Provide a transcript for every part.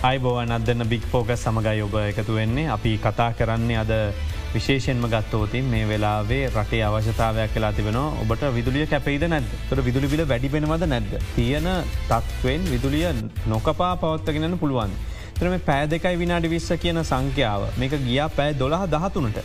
අයිබෝවන් අදන්න බික් පෝග සමගයි ඔබ එකතු වෙන්නේ අපි කතා කරන්නේ අද විශේෂෙන්ම ගත්තෝතින් මේ වෙලාවේ රටේ අවශ්‍යතාවයක් කලා තිබෙන ඔබට විදුලිය කැපයිද නැද තොට විදුලිබිල වැඩිබෙනවද නැද්ද. තියෙන තත්වෙන් විදුලිය නොකපා පවත්තගෙනන්න පුළුවන්. ත්‍රම පෑ දෙකයි විනාඩි විස්ස කියන සංඛ්‍යාව මේක ගියා පෑ දොළහ දහතුනට.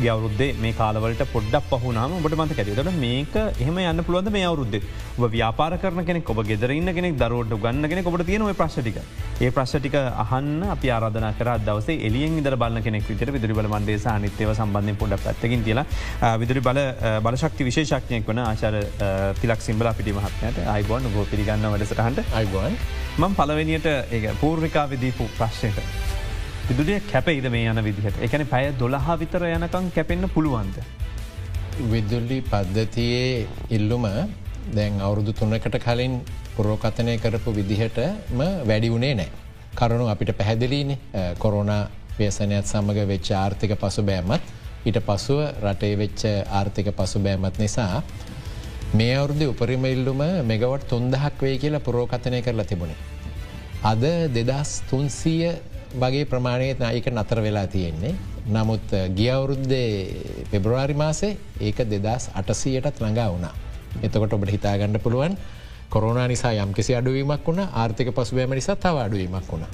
අවරුද්දේ මේ කාලවලට පොඩ්ඩක් පහුනාම ඔබට මත ඇතිතට මේක එහම යන්න පුළුවන්ද මේ අවරුද්ද? ඔබ ව්‍යාපාර කරන කෙනෙ ඔබ ගෙදරන්න කෙනෙක් දරුවට ගන්නගෙන ඔබට තියෙනව ප්‍රශ්ටික ඒ ප්‍රශ්ටික අහන්න අපි ආරධන කර දවස එලියෙන් ඉදර බල කෙනෙක් විතර විදුරි බල මන්දේස අනිත්‍යව සම්බන්ධය පොඩ පැත්තකින් කියලා විදුරි බල බලශක්ති විශේෂක්නයක් වන ආචර තිලක් සිම්බල පිටි මහත්නයට අයිබෝන් ගෝ පිළිගන්න වැඩසටහන්ට. අයිබෝන් මං පලවෙනියට ඒ පූර්විකා විදීපු ප්‍රශ්නයට. විදුලිය කැපයිද මේ යන විදිහට එකන පැය දොළහා විතර යනකං කැපෙන්න්න පුළුවන්ද. විදුල්ලි පද්ධතියේ ඉල්ලුම දැන් අවුරුදු තුන්නකට කලින් පුරෝකතනය කරපු විදිහටම වැඩි වුණේ නෑ. කරුණු අපිට පැහැදිලීනි කොරෝණ ව්‍යසනයත් සමඟ වෙච්ච ආර්ථික පසු බෑමත් ඊට පසුව රටේ වෙච්ච ආර්ථික පසු බෑමත් නිසා මේ අවුරුදු උපරිම ඉල්ලුම මෙගවට තුන්දහක් වේ කියලා පුරෝකතනය කරලා තිබුණේ. අද දෙදස් තුන්සීය වගේ ප්‍රමාණයත් ඒක නතර වෙලා තියෙන්නේ. නමුත් ගියවුරුද්දේ පෙබ්‍රවාරි මාසේ ඒක දෙදස් අටසීයටත් ළඟා වුණා. එතකොට ඔබට හිතාගණඩ පුළුවන් කොරුණ නිසා යම්කිසි අඩුවීමක් වුණ ආර්ථික පසුබෑම නිසා තව අඩුවීමක් වුණ.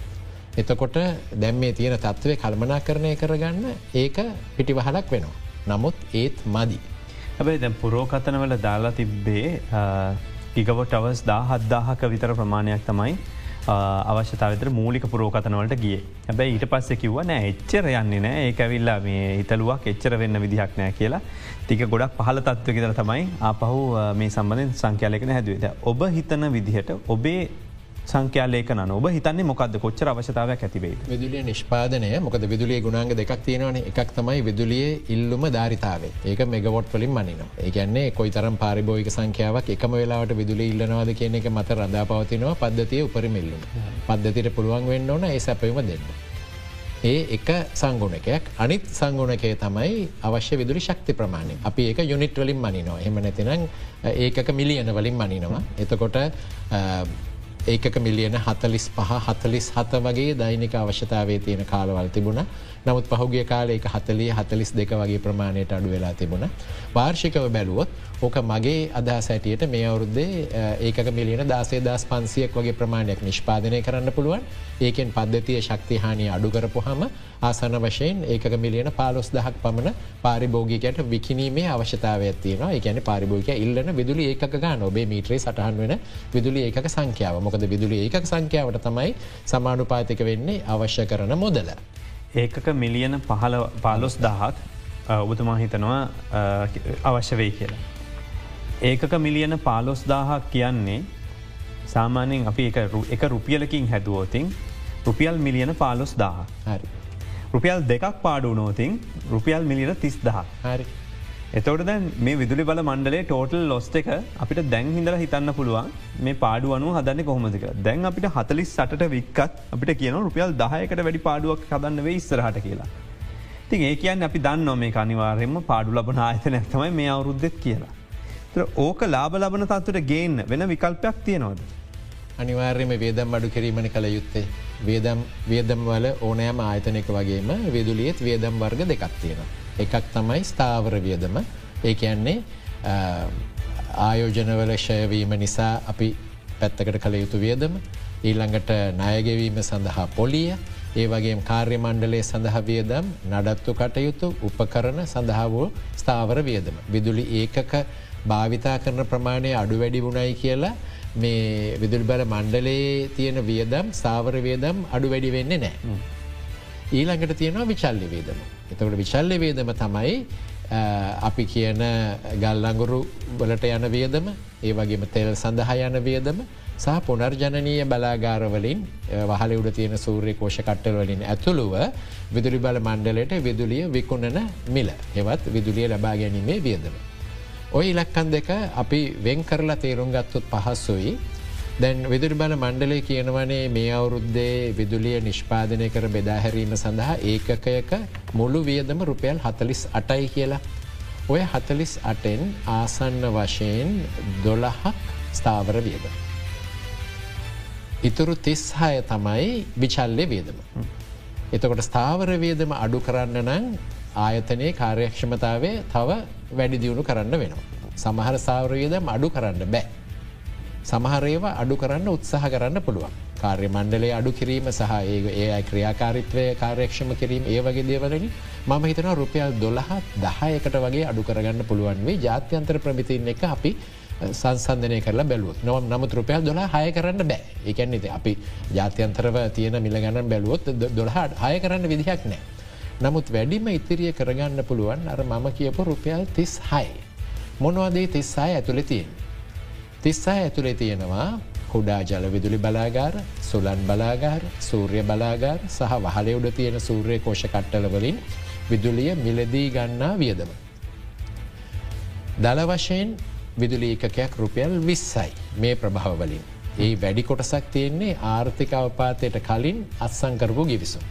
එතකොට දැම් මේ තියෙන තත්ත්වය කල්මනා කරණය කරගන්න ඒක පිටිවහලක් වෙනවා. නමුත් ඒත් මදි. හැබයි දැ පුරෝකතනවල දාලා තිබ්බේ ගිගවොට අවස් දා හද්දාහක විතර ප්‍රමාණයක් තමයි අවශ්‍යතාවතර මූලික පුරෝකතනවලට ගිය. හැබැයි ඊට පස්ස කිව්ව නෑ එච්චර යන්නේ නෑ. ඒ ඇවිල්ලා මේ හිතලුවක් එච්චර වෙන්න විදිහක් නෑ කියලා. තික ගොඩක් පහල තත්ව ගෙදර තමයි අපහු මේ සම්බඳෙන් සංඛ්‍යාලයකන හැදුවද. ඔබ හිතන විදිහට ඔබේ සංඛ්‍යාලේකන ඔබ හිතන්නේ මොකද කොච්චර අවශ්‍යතාවයක් ඇතිවේ. විදුලිය නිෂ්පාදනය. මොකද විදුලිය ගුණාග දෙකක් තියෙනවන. එකක් තමයි විදුලිය ඉල්ලුම ධාරිතාවේ. ඒක මෙගවොට් වලින් මනිනවා. ඒගැන්නේ කොයි තරම් පාරිභෝයික සංඛ්‍යාවක් එකම වෙලාවට විදුලි ඉල්ලනවාද කියන එක මත රඳා පවතිනවා පද්ධතිය උපරිමිල්ලුම පද්ධතිට පුළුවන් වෙන්න ඕන ඒ සැපයම දෙන්න. ඒ එක සංගුණකයක්. අනිත් සංගුණකය තමයි අවශ්‍ය විදුලි ශක්ති ප්‍රමාණය. අපි ඒක යුනිට් වලින් මනිනවා. එම නැතිනම් ඒකක මිලියන වලින් මනිනවා. එතකොට ඒකක මිලියන හතලිස් පහ හතලිස් හත වගේ දෛනික අවශ්‍යතාවේ තියෙන කාලවල් තිබුණ. නමුත් පහුගේ කාල එක හතලිය හතලිස් දෙක වගේ ප්‍රමාණයට අඩු වෙලා තිබුණ. වාර්ෂිකව බැලුවොත් ඕක මගේ අදහ සැටියට මේ අවුරුද්දේ ඒක මිලියන දාසේ දස් පන්සියක් වගේ ප්‍රමාණයක් නිෂ්පාදනය කරන්න පුළුවන්. ඒකෙන් පද්ධතිය ශක්තිහානී අඩු කරපු හම ආසන වශයෙන් ඒක මිලියන පාලොස් දහක් පමණ පාරිභෝගිකයට විකිනීමේ අවශ්‍යතාවයක් තියෙනවා. එකන පාරිභෝගක ඉල්ලන විදුලි ඒක ගාන ඔබේ මීට්‍රේ සටහන් වෙන විදුලි ඒක සංඛ්‍යාව. මොකද විදුලි ඒක සංඛ්‍යාවට තමයි සමානුපාතික වෙන්නේ අවශ්‍ය කරන මොදල. ඒකක මිලියන පහල පාලොස් දහත් ඔබතුමා හිතනවා අවශ්‍ය වෙයි කියලා. ඒකක මිලියන පාලොස් දාහක් කියන්නේ සාමානයෙන් අපි එක රුපියලකින් හැදුවෝතින් රුපියල් මිලියන පාලොස් දාහ හරි. රුපියල් දෙකක් පාඩු නෝතින් රුපියල් මිලියන තිස් දහ හරි. එතවට දැන් මේ විදුලි බල මණ්ඩලේ ටෝටල් ලොස්ට එක අපිට දැන් හිදල හිතන්න පුළුවන් මේ පාඩුවනු හදන්න කොහොමතික දැන් අපිට හතලිස් සට වික්කත් අපිට කියන රුපියල් දහයකට වැඩි පාඩුවක් හදන්න වේ ඉස්සරහට කියලා. තින් ඒ කියන්න අපි දන්න මේ අනිවාරයෙන්ම පාඩු ලබන ආයත නැතමයි මේ අවුරුද්ධෙත් කියලා. ඕක ලාබ ලබන තත්වට ගේන්න වෙන විකල්පයක් තියෙනවද. අනිවාර්යම වේදම් අඩු කිරීමණ කළ යුත්තේ. වේදම් වේදම් වල ඕනෑම ආයතනක වගේම වෙදුලියත් වේදම් වර්ග දෙකක් තියෙනවා. එකක් තමයි ස්ථාවර වියදම ඒ කියන්නේ ආයෝජනවල ෂයවීම නිසා අපි පැත්තකට කළ යුතු වියදම ඊළඟට ණයගෙවීම සඳහා පොලිය ඒ වගේ කාර්ය මණ්ඩලේ සඳහ වියදම් නඩත්තු කටයුතු උපකරන සඳහා වූ ස්ථාවර වියදම. විදුලි ඒකක භාවිතා කරන ප්‍රමාණය අඩු වැඩි වුණයි කියලා මේ විදුල් බල මණ්ඩලේ තියෙන වියදම් සාවර වියදම් අඩු වැඩි වෙන්නේ නෑ. ඊළඟට තියෙනවා විචල්ලි වේදම. එතකට විශල්ල වේදම තමයි අපි කියන ගල්ලංගුරු වලට යන වියදම ඒ වගේම තෙල් සඳහා යන වියදම සහ පුනර්ජනනීය බලාගාරවලින් වහල උඩ තියෙන සූර්ය කෝෂ කට්ටල්වලින් ඇතුළුව විදුලි බල මණ්ඩලට විදුලිය විකුණන මිල හෙවත් විදුලිය ලබා ගැනීමේ වියදම. ඔය ඉලක්කන් දෙක අපි වෙන් කරලා තේරුම් ගත්තුත් පහස්සුයි දැන් විදුරි බල මණ්ඩලය කියනවනේ මේ අවුරුද්දේ විදුලිය නිෂ්පාදනය කර බෙදාහැරීම සඳහා ඒකකයක මුළු වියදම රුපියල් හතලිස් අටයි කියලා. ඔය හතලිස් අටෙන් ආසන්න වශයෙන් දොළහක් ස්ථාවර වියද. ඉතුරු තිස්හය තමයි විචල්ලය වියදම. එතකොට ස්ථාවර වියදම අඩු කරන්න නං ආයතනයේ කාර්යක්ෂමතාවේ තව වැඩි දියුණු කරන්න වෙනවා. සමහර සාවරයදම අඩු කරන්න බෑ. සමහරේවා අඩු කරන්න උත්සාහ කරන්න පුළුවන්. කාර්ය මණ්ඩලේ අඩු කිරීම සහ ඒ ඒ ක්‍රියාකාරිත්වය කාර්යක්ෂම කිරීම ඒ වගේ දේවලින් මම හිතන රුපියල් දොළහත් දහයකට වගේ අඩු කරගන්න පුළුවන් වේ ජාත්‍යන්තර ප්‍රමිතින් එක අපි සංසන්ධනය කරලා බැලුවත් නොව නමුත් රුපියල් දොලා හය කරන්න බෑ එකන් ඉති අපි ජාත්‍යන්තරව තියෙන මිල ගණන් බැලුවොත් දොළහට හය කරන්න විදිහක් නෑ. නමුත් වැඩිම ඉතිරිය කරගන්න පුළුවන් අර මම කියපු රුපියල් තිස් හයි. මොනවදේ තිස්සාය ඇතුළ තියෙන්. තිස්සා ඇතුළේ තියෙනවා කුඩා ජල විදුලි බලාගාර සුලන් බලාගාර සූර්ය බලාගාර සහ වහලය උඩ තියෙන සූර්ය කෝෂ කට්ටලවලින් විදුලිය මිලදී ගන්නා වියදම. දළ වශයෙන් විදුලි එකකයක් රුපියල් විස්සයි මේ ප්‍රභාවවලින්. ඒ වැඩි කොටසක් තියෙන්නේ ආර්ථික අවපාතයට කලින් අත්සංකරපු ගිවිසුම්.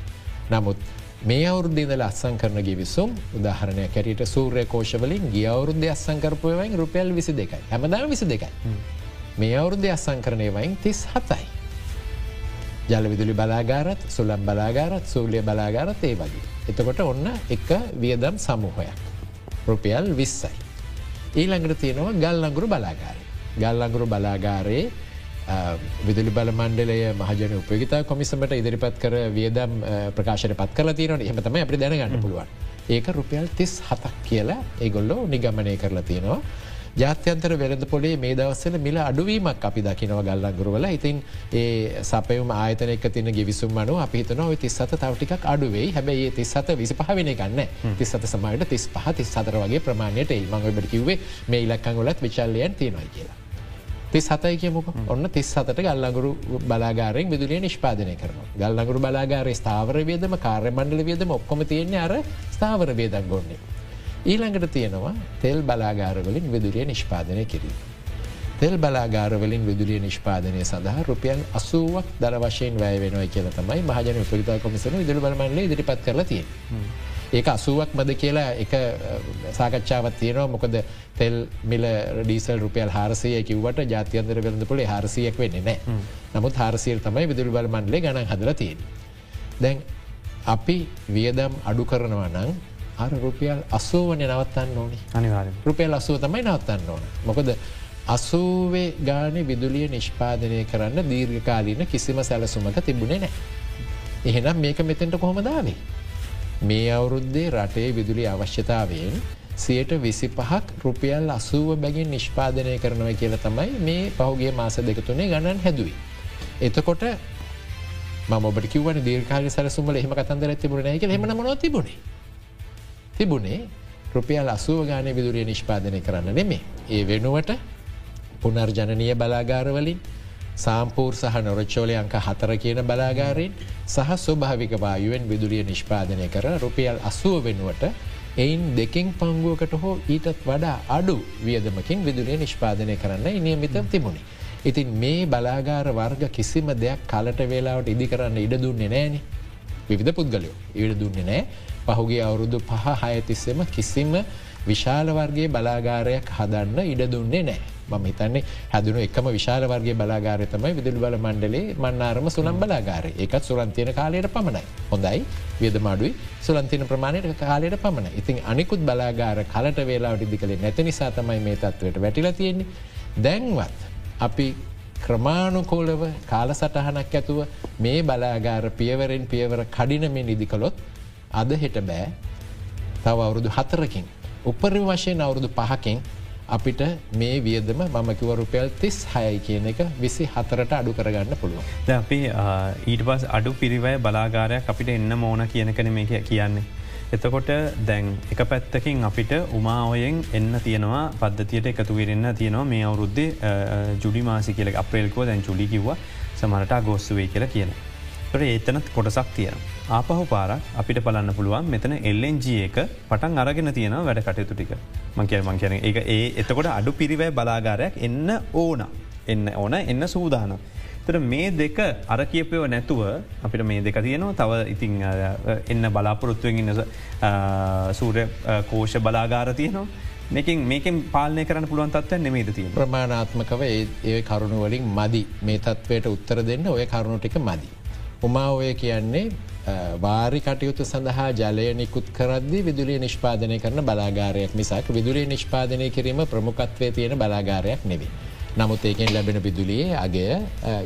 නමුත් මේ අවුරුද්ධදල අත්සං කරන ගිවිසුම් උදාහරණය කැරට සූර්ය කෝෂවලින් ගිය අවුරුද්ධ අත්සංකරපුයවයින් රුපියල් විසි දෙකයි හැමදා විසි දෙකයි. මේ අවුරුද්ධ අත්සං කරනයවයින් තිස් හතයි. ජල විදුලි බලාගාරත් සුලම් බලාගාරත් සූලිය බලාගාරත් ඒ වගේ. එතකොට ඔන්න එක වියදම් සමූහයක්. රුපියල් විස්සයි. ඊළඟට තියෙනවා ගල් අඟුරු බලාගාරය. ගල් අඟුරු බලාගාරයේ විදුලි බල මණ්ඩලය මහජන උපයගතා කොමිසමට ඉදිරිපත් කර වියදම් ප්‍රකාශන පත් කල තියනට එහමතම අපි දැනගන්න පුළුවන්. ඒක රුපියල් තිස් හතක් කියලා ඒගොල්ලෝ නිගමනය කරලා තියෙනවා. ජාත්‍යන්තර වෙළඳ පොලේ මේ දවස්සල මිල අඩුවීමක් අපි දකිනව ගල්ලංගුරුවල ඉතින් ඒ සපයුම ආයතනක තින ගිවිසුම් මනු අපිතන ඔය තිස්සත තවටික් අඩුවේ හැබැයි තිස්සත විසි පහවෙන ගන්න තිස්සත සමයට තිස් පහ තිස් සතර වගේ ප්‍රමාණයට මඟබට කිවේ මේ ඉලක්කංගොලත් විචල්ලයන් තියෙනයි කියලා. තිස් හතයි කියමුක ඔන්න තිස් සතට ගල්ලඟුරු බලාගාරෙන් විදුලිය නිෂ්පාදනය කරන ගල්ලඟුරු බලාගාරය ස්ථාවර වේදම කාර්ය මණ්ඩල වියදම ඔක්කොම තියන්නේ අර ස්ථාවර වේදන් ගොන්නේ. ඊළඟට තියෙනවා තෙල් බලාගාරවලින් විදුලිය නිෂ්පාදනය කිරීම. තෙල් බලාගාරවලින් විදුලිය නිෂ්පාදනය සඳහා රුපියන් අසුවක් දර වශයෙන් වැය වෙනව කියල තමයි මහජන උපරිතා කොමිසන විදුල බලමන්ල ඉදිරිපත් කරලතිය. ඒක අසුවක් මද කියලා එක සාකච්ඡාවත් තියෙනවා මොකද තෙල් මිල ඩීසල් රුපියල් හාරසය කිවට ජාතියන්දර වෙළඳ පොලේ හාරසියක් වෙන්නේ නෑ නමුත් හාරසියට තමයි විදුලි බල මන්ලේ ගන හදලතියෙන්. දැන් අපි වියදම් අඩු කරනවා නං අර රුපියල් අසුවන නවත්තන්න ඕනි අනිවාර රුපියල් අසුව තමයි නවත්තන්න ඕන මොකද අසූවේ ගාන විදුලිය නිෂ්පාදනය කරන්න දීර්ඝකාලීන කිසිම සැලසුමක තිබුණේ නෑ. එහෙනම් මේක මෙතෙන්ට කොහොමදාවේ. මේ අවුරුද්දේ රටේ විදුලි අවශ්‍යතාවයෙන් සියට විසි පහක් රුපියල් අසුව බැගින් නිෂ්පාදනය කරනව කියල තමයි මේ පහුගේ මාස දෙකතුනේ ගණන් හැදුවයි. එතකොට මබට කිවන දීර්කාල සැලසුමල එහම කතන්දර තිබුණන එක හෙම මන තිබුණේ. තිබුණේ රුපියල් අසුව ගානය විදුරිය නිෂ්පාදනය කරන්න නෙමේ. ඒ වෙනුවට පුනර්ජනනය බලාගාරවලින් සාම්පූර් සහ නොරච්චෝලය අංක හතර කියන බලාගාරයෙන් සහ ස්වභාවික වායුවෙන් විදුරිය නිෂ්පාදනය කර රුපියල් අසුව වෙනුවට එයින් දෙකින් පංගුවකට හෝ ඊටත් වඩා අඩු වියදමකින් විදුරිය නිෂ්පාදනය කරන්න නියමිතම් තිබුණේ. ඉතින් මේ බලාගාර වර්ග කිසිම දෙයක් කලට වෙලාවට ඉදි කරන්න ඉඩ දුන්නේ නෑනේ. විවිධ පුද්ගලයෝ ඉඩ දුන්නේ නෑ පහුගේ අවුරුදු පහ හයතිස්සෙම කිසිම විශාල වර්ගේ බලාගාරයක් හදන්න ඉඩ දුන්නේ නෑ. මම හිතන්නේ හැදුණු එකම විශාල වර්ගේ බලාගාරතමයි විදුලි බල මණ්ඩලේ මන්නාරම සුළම් බලාගාරය එකත් සුරන්තියන කාලයට පමණයි. හොඳයි වියදමාඩුයි සුලන්තින ප්‍රමාණයට කාලයට පමණ ඉතින් අනිකුත් බලාගාර කලට වේලාවට ඉදි කළේ නැති නිසා තමයි මේ තත්වයට වැටිල තියෙන්නේ. දැන්වත් අපි ක්‍රමාණුකෝලව කාල සටහනක් ඇතුව මේ බලාගාර පියවරෙන් පියවර කඩිනමෙන් ඉදිකළොත් අද හෙට බෑ තව අවුරුදු හතරකින්. උපරි වශයෙන් අවුරුදු පහකින් අපිට මේ වියදම මමකිව රුපියල් තිස් හයයි කියන එක විසි හතරට අඩු කරගන්න පුළුව. අපි ඊට පස් අඩු පිරිවය බලාගාරයක් අපිට එන්න මෝන කියනකන මේ කියන්නේ. එතකොට දැන් එක පැත්තකින් අපිට උමාඔයෙන් එන්න තියෙනවා පද්ධතියට එකතුවරෙන්න්න තියෙනවා මේ අවුරුද්දේ ජුඩි මාසි කියල අප්‍රේල්කෝ දැන් චුලි කිව්ව සමරට ගොස්සුවේ කියලා කියන. ඒතනත් කොටසක් තියෙන. ආපහු පාරක් අපිට පලන්න පුළුවන් මෙතන එල්ලෙන්ජ එක පටන් අරගෙන තියෙන වැඩ කටයුතු ටික. මංකය මං කියන එක ඒ එතකොට අඩු පිරිවෑ බලාගාරයක් එන්න ඕන. එන්න ඕන එන්න සූදාන. තර මේ දෙක අර කියපයව නැතුව අපිට මේ දෙක තියෙනවා. තව ඉතිං එන්න බලාපොරොත්තුවෙන් ඉන්න සූරය කෝෂ බලාගාර තියනවා. මේකින් මේකෙන් පාලනය කරන පුළුවන් තත්ව නෙමේද තිය ප්‍රමාණාත්මකව ඒ කරුණුවලින් මදි. මේ තත්වයට උත්තර දෙන්න ඔය කරුණු ටික මදි. උමා ඔය කියන්නේ වාරි කටයුතු සඳහා ජලය නිකුත් කරද්දි විදුලිය නිෂ්පාදනය කරන බලාගාරයක් මිසක් විදුලිය නිෂ්පාදනය කිරීම ප්‍රමුකත්වය තියෙන බලාගාරයක් නෙවේ. නමුත් ඒකෙන් ලැබෙන විදුලියේ අගේ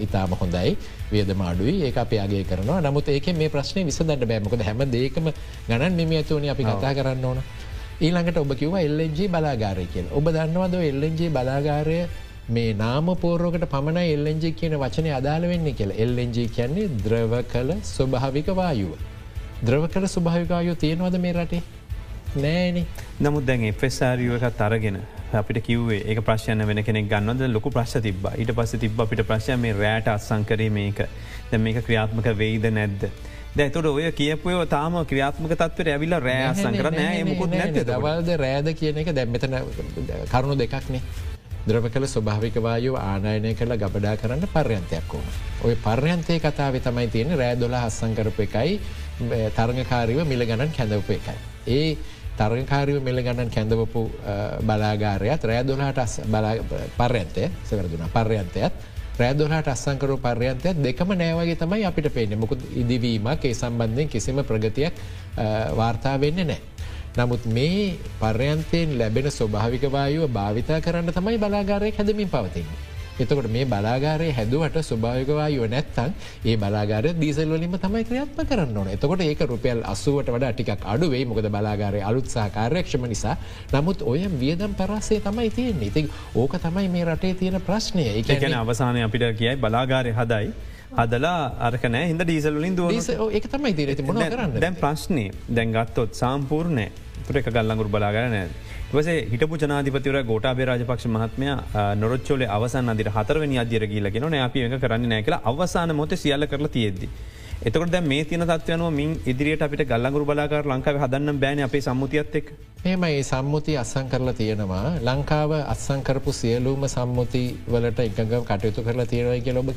ඉතාම හොඳයි වියදමාඩුයි ඒ අප අගේ කරනවා. නමුත් ඒක මේ ප්‍රශ්නය විසඳට බෑමකද හැම දේකම ගණන් මෙම ඇතුවනි අපි කතා කරන්න ඕන. ඊළඟට ඔබ කිව එල්ලජ බලාගාරය කියල. ඔබ දන්නවද එල්ලජ බලාගාරය මේ නාම පෝරෝකට පමණ එල්ලෙන්ජ කියන වචනය අදාළ වෙන්නේ කියලා. එල්ලෙන්ජ කියන්නේ ද්‍රව කළ ස්වභාවික වායුව. ද්‍රව කළ ස්වභාවිකායෝ තියෙනවද මේ රටේ? නෑන. නමුත් දැන් එෆෙස්සාරියුවකත් අරගෙන අපිට කිවේ ඒ ප්‍රශ්යන වෙන කෙනෙක් ගන්නද ලොකු ප්‍රශ් තිබ ඊට පස්ස තිබ අපිට ප්‍රශ්ය මේ රෑට අත්සංකරේ මේක. දැ මේක ක්‍රියාත්මක වෙයිද නැද්ද. දැතුට ඔය කියපය තාම ක්‍රියාත්මක තත්වට ඇවිල්ල රෑ අසංකර නෑ. මුකුත් නැත දවල්ද රෑද කියන එක දැම්මතන කරුණු දෙකක්නේ. ද්‍රව කළ ස්වභාවිකවායු ආනායනය කළ ගබඩා කරන්න පර්යන්තයක් ඕන. ඔය පර්යන්තය කතාව තමයි තියෙන රෑදොල හස්සංකරප එකයි තරගකාරීව මිල ගණන් කැඳවප එකයි. ඒ තරකාරීව මෙල ගණන් කැඳවපු බලාගාරයත් රෑදොලාට පර්යන්තය සවරදුන පර්යන්තයත් රෑදොලාට අස්සංකරු පර්යන්තයක් දෙකම නෑවගේ තමයි අපිට පේන මොකුත් ඉදිවීමක් ඒ සම්බන්ධයෙන් කිසිම ප්‍රගතියක් වාර්තා වෙන්න නෑ. නමුත් මේ පර්යන්තයෙන් ලැබෙන ස්වභාවිකවායුව භාවිතා කරන්න තමයි බලාගාරය හැදමින් පවතින්නේ. එතකොට මේ බලාගාරය හැදුවට ස්වභාවිකවායුව නැත්තන් ඒ බලාගාර දීසල්වලින්ම තමයි ක්‍රියාත්ම කරන්න ඕන. එතකොට ඒක රුපියල් අසුවට වඩ ටිකක් අඩුවේ මොකද බලාගාරය අලුත්සා කාර්යක්ෂම නිසා. නමුත් ඔය වියදම් පරස්සේ තමයි තියෙන් ඉතින් ඕක තමයි මේ රටේ තියෙන ප්‍රශ්නය. එකන අවසානය අපිට කියයි බලාගාරය හදයි. හදලා අරකන හිද ඩීසල්ලින් ද ඒක තමයි තිරති මොන කරන්න? දැන් ප්‍රශ්නය දැන්ගත්තොත් සාම්පූර්ණය තුර එක ගල්ලඟුරු බලාගරනෑ. වසේ හිටපු ජනාධිපතිවර ගෝටාබේ රාජපක්ෂ මහත්මය නොරච්චෝල අවසන් අදිර හතරවනි අධ්‍යර කියලගෙන න අපි එක කරන්න නෑ කියලා අවසාන මොත සියල්ල කරලා තියෙද්දි. එතකට මේ තින තත්වයනුව මින් ඉදිරියට අපිට ගල්ලඟුරු බලාකාර ලංකාව හදන්න බෑන අපේ සම්මුතියත් එක්. මෙම ඒ සම්මුති අස්සං කරලා තියෙනවා. ලංකාව අත්සංකරපු සියලූම සම්මුති වලට එකගම් කටයුතු කරලා තියෙනවයි කිය ලොබ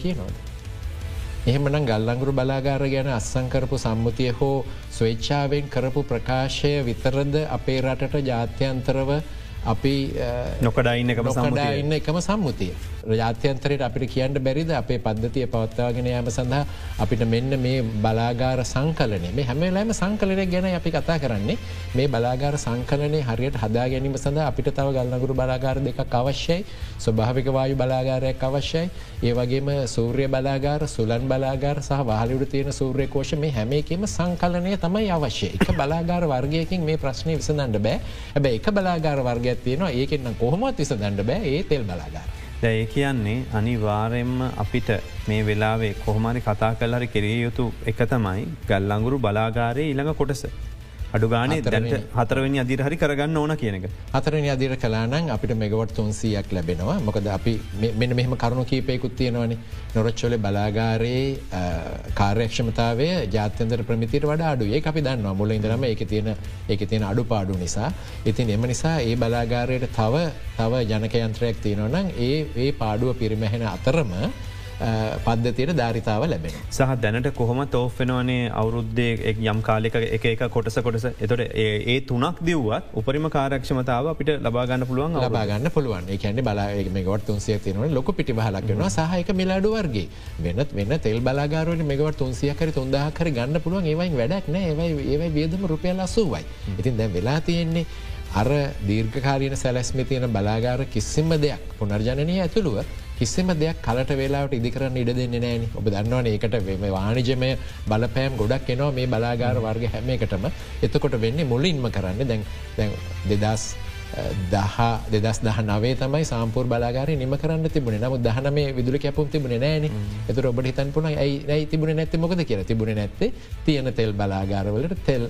කියනවද. එහෙමනම් ගල්ලංගුරු බලාගාර ගැන අත්සංකරපු සම්මුතිය හෝ ස්වේච්ඡාවෙන් කරපු ප්‍රකාශය විතරද අපේ රටට ජාත්‍යන්තරව අපි නොකඩයින්න එකම සම්ඩයින්න එකම සම්මුතිය. ජාත්‍යන්තරයට අපිට කියන්න බැරිද? අපේ පද්ධතිය පවත්වාගෙන යාම සඳහා අපිට මෙන්න මේ බලාගාර සංකලනේ මේ හැමලෑම සංකලනය ගැන අපි කතා කරන්නේ. මේ බලාගාර සංකලනය හරියට හදා ගැනීම සඳ අපිට තව ගල්නගුරු බලාගාර දෙක අවශ්‍යයි. ස්වභාවික වායු බලාගාරයක් අවශ්‍යයි. ඒ වගේම සූර්ය බලාගාර සුලන් බලාගාර සහ වාලිුට තියෙන සූර්ය කෝෂ මේ හැමේකම සංකලනය තමයි අවශ්‍ය එක බලාගාර වර්ගයකින් මේ ප්‍රශ්නය විසඳන්න බෑ. හැබ එක බලාගාර වර්ගයක් තියෙනවා ඒකෙන්න්න කොහොමත් විසඳන්න බෑ ඒ තෙල් බලාගාර. දැය කියන්නේ අනිවාරෙන්ම අපිට මේ වෙලාවේ කොහොමරි කතා කල්හරි කෙරිය යුතු එක තමයි ගල්ලංගුරු බලාගාරය ඉළඟ කොටස. අඩුගානේ දැන්ට හතරවනි. අදිරහරි කරගන්න ඕන කියනක. හතරනි අදිර කලානන් අපිට මෙගවට තුන්සියක් ලැබෙනවා. මොකද අපි මෙ මෙහම කරුණු කීපයකුත් තියෙනවනි. නොරච්චොල බලාගාරයේ කාර්යක්ෂමතාවය ජාත්‍යන්තර ප්‍රමිතිර වඩ අඩු ඒ අපි දන්න මුල ඉදරම එක තියෙන එක තියෙන අඩු පාඩු නිසා. ඉතින් එම නිසා ඒ බලාගාරයට තව තව ජනකයන්ත්‍රයක් තියෙනවනම් ඒ ඒ පාඩුව පිරිමැහෙන අතරම පද්ධතියට ධාරිතාව ලැබෙන. සහ දැනට කොහොම තෝෆෙනවනේ අවුරුද්දේ යම් කාලෙක එක එක කොටස කොටස. එතොට ඒ තුනක් දිව්වත් උපරිම කාරක්ෂමතාව අපිට ලබාගන්න පුළුවන් ලබාගන්න පුළුවන්. ඒකැන බලා මෙගවට තුන්සිය තියනව ලොක පිටිබහලක්වෙනවා සහයක මිලාඩු වර්ගේ වෙනත් වෙන්න තෙල් බලාගාරුවට මෙගවට තුන්සියකර තුන්දාහකර ගන්න පුළුවන්. ඒවයි වැඩක් නෑ. ඒවයි ඒවයි වියදම රුපියල් අසුවයි. ඉතින් දැ වෙලා තියෙන්නේ අර දීර්ඝකාරීන සැලැස්මි තියෙන බලාගාර කිසිම දෙයක්. පුනර්ජනය ඇතුළුව කිසිම දෙයක් කලට වෙලාට ඉදිකරන්න ඉඩ දෙන්න නෑන ඔබ දන්නවන ඒකට වානිජමය බලපෑම් ගොඩක් එනවා මේ බලාගාර වර්ග හැම එකටම. එතකොට වෙන්නේ මුලින්ම කරන්න දැන් දෙදස් දහ දෙදස් දහ නවේ තමයි සාම්පූර් බලාගාර නිම කරන්න තිබුණ. නම දහන මේ විදුල කැපුම් තිබුණ නෑන එතුර ඔබට හිතන් පුන ඇයි තිබුණ නැති මොකද කියර තිබුණ නැත්තේ තියන තෙල් බලාගාරවලට තෙල්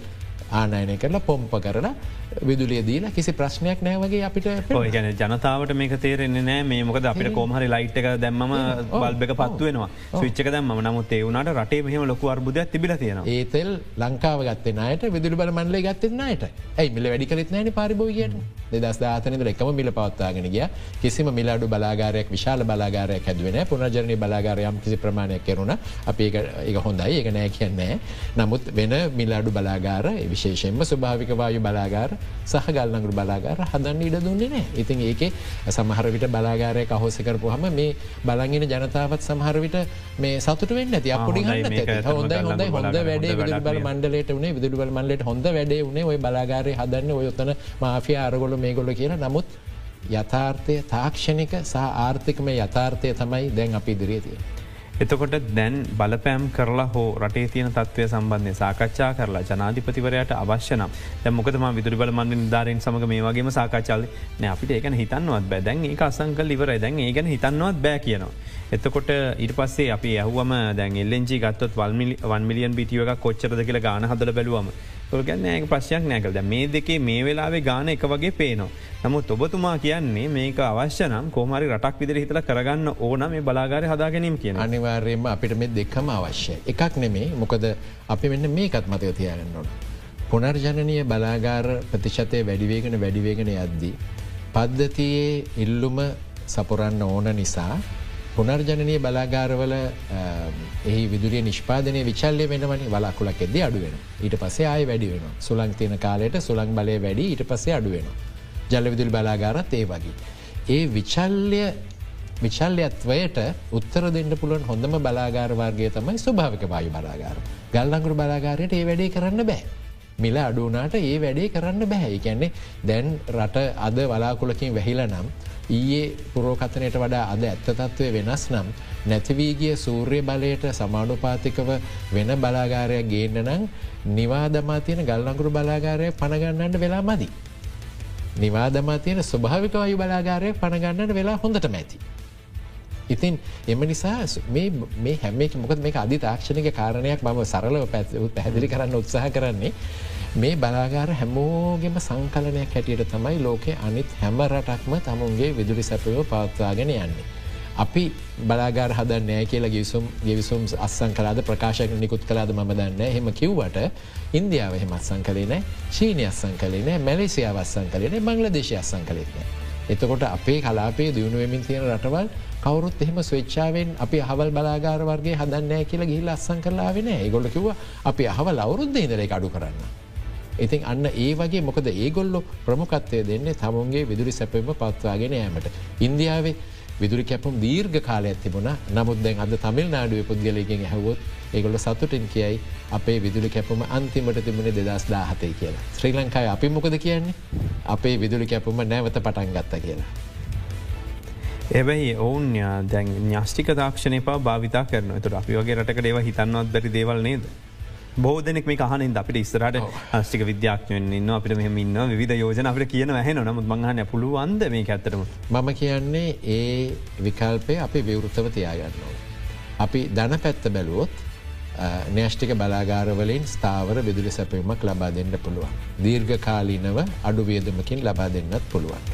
ආනයනය කරලා පොම්ප කරලා විදුලිය දීලා කිසි ප්‍රශ්නයක් නෑවගේ අපිට ගැන ජනතාවට මේක තේරෙන්නේ නෑ මේ මොකද අපිට කෝමහරි ලයිට් එක දැම්ම බල්බක පත්වෙනවා විච්චක දැම නමුත් ඒවුණට රටේ මෙහම ලොකු අර්බුදයක් තිබිල තියෙන ඒතෙල් ලංකාව ගත්තනයට විදුලි බල මන්ලේ ගත්තෙන්නයට ඇයි? මිල වැඩි කරත් නෑන පරිභෝගයට දෙදස් දාතනද එකම මිල පවත්තාගෙන ගිය. කිසිම මිලාඩු බලාගාරයක් විශාල බලාගාරයක් හැදුවෙන පුනජරණය බලාගාරයම් කිසි ප්‍රමාණයක් කෙරුණ. අප ඒක හොඳයි. ඒක නෑ කියන්නේ නමුත් වෙන මිලාඩු බලාගාර විශේෂයෙන්ම ස්වභාවික වායු බලාගාර සහ ගල්ලඟුරු බලාගාර හදන්න ඉඩ දුන්නේ නෑ ඉතින් ඒක සමහරවිට බලාගාරය කහෝසකරපු හම මේ බලගෙන ජනතාවත් සමහරවිට මේ සතුට වෙන්න ඇති අපපුඩි හොඳ හොඳ හොඳ වැඩේ. විදුබල මණ්ඩලට වනේ විදුබල මණ්ඩට හොඳ වැඩේ වනේ ඔය බලාගාරය හදන්න ඔයොත්තන මාෆිය අරගොල මේ ගොල කියලා. නමුත් යථාර්ථය තාක්ෂණික සහ ආර්ථිකම යථාර්ථය තමයි දැන් අපි ඉදිරිය තිය. එතකොට දැන් බලපෑම් කරලා හෝ රටේ තියන තත්වය සම්බන්ධය සාකච්ඡා කරලා ජනාධිපතිවරයට අවශ්‍යනම් මොකදම විදුරි බල මන්ඩ ධාරෙන් සමඟ මේ වගේම සාකච්ඡාල නෑ අපිට ඒකන හිතන්නවත් බෑ. දැන් ඒ අසංකල් ඉවරයි. දැන් ඒ ගැන හිතන්නවත් බෑ කියනවා. එතකොට ඊට පස්සේ අපි ඇහුවම දැන් එල්ලෙන්ජි ගත්තොත් වල් මිලියන් බිටියව එක කොච්චරද කියලා ගාන හදල බැලුවම තුළගන්න ඒක ප්‍රශ්යක් නෑකද මේ දෙකේ මේ වෙලාවේ ගාන එක වගේ පේනවා. නමුත් ඔබතුමා කියන්නේ මේක අවශ්‍ය නම් කෝමරි රටක් විදිර හිතල කරගන්න ඕන මේ බලාගාරය හදාගැනීම කියන අනිවාර්යයෙන්ම අපිට මේ දෙක්කම අවශ්‍ය එකක් නෙමේ මොකද අපි මෙන්න මේකත් මතය තියාගන්න ඕන. පුනර්ජනනය බලාගාර ප්‍රතිශතය වැඩිවේගෙන වැඩිවේගෙන යද්දී. පද්ධතියේ ඉල්ලුම සපුරන්න ඕන නිසා පුනර්ජනනය බලාගාරවල එහි විදුරිය නිෂ්පාදනය විචල්ලය වෙනවනි. වලාකුලක් එද අඩුවෙන ඊට පසේ ආය වැඩි වෙන සුලං තියෙන කාලයට සුළං බලය වැඩි ඊට පසේ අඩුවෙන ජල විදුල් බලාගාරත් ඒ වගේ. ඒ විචල්්‍ය විචල්්‍යත්වයට උත්තර දෙන්න පුළුවන් හොඳම බලාගාරවාර්ගය තමයි ස්වභාවික වායු බලාගාර. ගල්ලංගුරු බලාගාරයට ඒ වැඩේ කරන්න බෑ. මිල අඩුනාට ඒ වැඩේ කරන්න බැහැ කියන්නේ දැන් රට අද වලාකුලකින් වැහිල නම් ඊයේ පුරෝකතනයට වඩා අද ඇත්ත තත්ත්වය වෙනස් නම් නැතිවීගිය සූර්ය බලයට සමානුපාතිකව වෙන බලාගාරයක් ගේන්න නම් නිවාදමා තියෙන ගල්ලංගුරු බලාගාරය පණගන්නන්න වෙලා මදි. නිවාදමා තියෙන ස්වභාවික අයු බලාගාරය පණගන්නට වෙලා හොඳට මැති. ඉතින් එම නිසා මේ හැමේ මොකද මේ අධි තාක්ෂණක කාරණයක් මම සරලව පැහැදිලි කරන්න උත්සාහ කරන්නේ මේ බලාගාර හැමෝගෙම සංකලනයක් හැටියට තමයි ලෝකෙ අනිත් හැම රටක්ම තමුන්ගේ විදුලි සැපව පවත්වාගෙන යන්නේ. අපි බලාගාර හද නෑ කියලා ගිවිසුම් ගෙවිසුම් අස්සං කලාද ප්‍රකාශක නිකුත් කලාද ම දන්න හෙම කිව්වට ඉන්දියාව හෙම අත්සං කලේ නෑ චීනය අස්සං කලේ නෑ මැලේසියාව අස්සං කලේන මංගල දේශය අස්සං කලෙත්න. එතකොට අපේ කලාපේ දියුණුවමින් තියෙන රටවල් කවරුත් එහෙම ස්වච්චාවෙන් අපි හවල් බලාගාර වර්ගේ හදන්නෑ කියලා ගිහිල් අස්සං කරලාවෙන ඒගොල්ල කිව අපි අහවල් අවුරුද්ධ ඉදරේ අඩු කරන්න. ඉතින් අන්න ඒ වගේ මොකද ඒගොල්ලො ප්‍රමුකත්වය දෙන්නේ තමුන්ගේ විදුරි සැපම පත්වාගෙන ෑමට. ඉන්දියාවේ විදුරි කැපුම් දීර්ඝ කාල ඇතිබුණ නමුත් දැන් අද තමිල් නාඩුව පුද්ගලයකින් හැවොත් ඒගොල සතුටින් කියයි අපේ විදුලි කැපුම අන්තිමට තිබුණ දෙදස් දාහතය කියලා. ශ්‍රී ලංකායි අපි මොකද කියන්නේ අපේ විදුලි කැපුම නැවත පටන් ගත්ත කියලා. එබැයි ඔවුන් දැන් ඥස්ටික තාක්ෂණය පා භාවිතා කරන තුර අපි වගේ රටකට ඒව හිතන්නවත් බැරි දේවල් නේද. බෝධනෙක් මේ කහනින් අපිට ඉස්සරට හස්ටික විද්‍යාඥයෙන් ඉන්න අපිට මෙහම ඉන්න විධ යෝජන අපට කියන හැන නමුත් මංහන පුළුවන්ද මේ ඇත්තරම. මම කියන්නේ ඒ විකල්පය අපි විවෘතව තියාගන්නවා. අපි දන පැත්ත බැලුවොත් නෑෂ්ටික බලාගාරවලින් ස්ථාවර විදුලි සැපීමක් ලබා දෙන්න පුළුවන්. දීර්ඝ කාලීනව අඩු වියදමකින් ලබා දෙන්නත් පුළුවන්.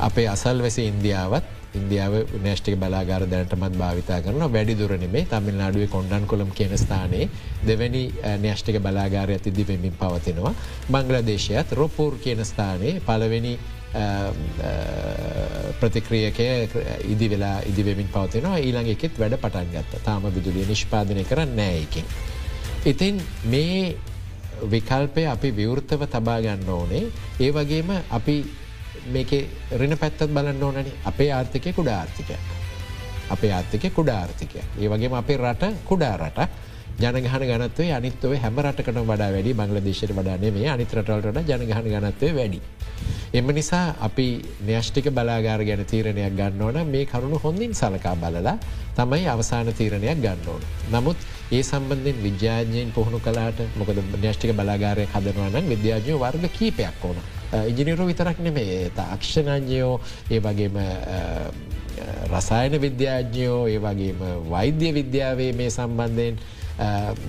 අපේ අසල් වැසි ඉන්දියාවත් ඉන්දියාව නේෂ්ටික බලාගාර දැනටමත් භාවිතා කරන වැඩි දුරනෙමේ තමිල්නාඩුවේ කොන්ඩන් කොළම් කියන ස්ථානයේ දෙවැනි නේෂ්ටික බලාගාරය තිදි වෙමින් පවතිනවා. බංගලදේශයත් රොපූර් කියන ස්ථානයේ පලවෙනි ප්‍රතික්‍රියකය ඉදි වෙලා ඉදිවෙමින් පවතිනවා. ඊළඟ එකෙත් වැඩ පටන් ගත්ත. තාම විදුලිය නිෂ්පාදනය කරන්න නෑයකින්. ඉතින් මේ විකල්පය අපි විවෘත්තව තබා ගන්න ඕනේ. ඒ වගේම අපි මේක රෙන පැත්තත් බලන්න ඕනන අපේ ආර්ථිකය කුඩා ආර්ථිකයක්. අපේ ආර්ථිකය කුඩා ආර්ථිකය. ඒ වගේම අපේ රට කුඩා රට ජනගහන ගනත්වේ අනිත්ව හැම රටකට වඩා වැඩි බංගලදේශයට වඩානේ මේ අනිතරටවලට ජනගහන ගනත්වය වැඩි. එම නිසා අපි න්‍යෂ්ටික බලාගාර ගැන තීරණයක් ගන්න ඕන මේ කරුණු හොඳින් සලකා බලලා තමයි අවසාන තීරණයක් ගන්න ඕන. නමුත් ඒ සම්බන්ධෙන් විද්‍යාඥයෙන් පුහුණු කලාට මොකද න්‍යෂ්ටික බලාගාරය හදනවනම් විද්‍යාඥය වර්ග කීපයක් ඕන. ඉජිනිරු විතරක් නෙමේ තාක්ෂණඥයෝ ඒ වගේම රසායන විද්‍යාඥයෝ ඒ වගේම වෛද්‍ය විද්‍යාවේ මේ සම්බන්ධයෙන්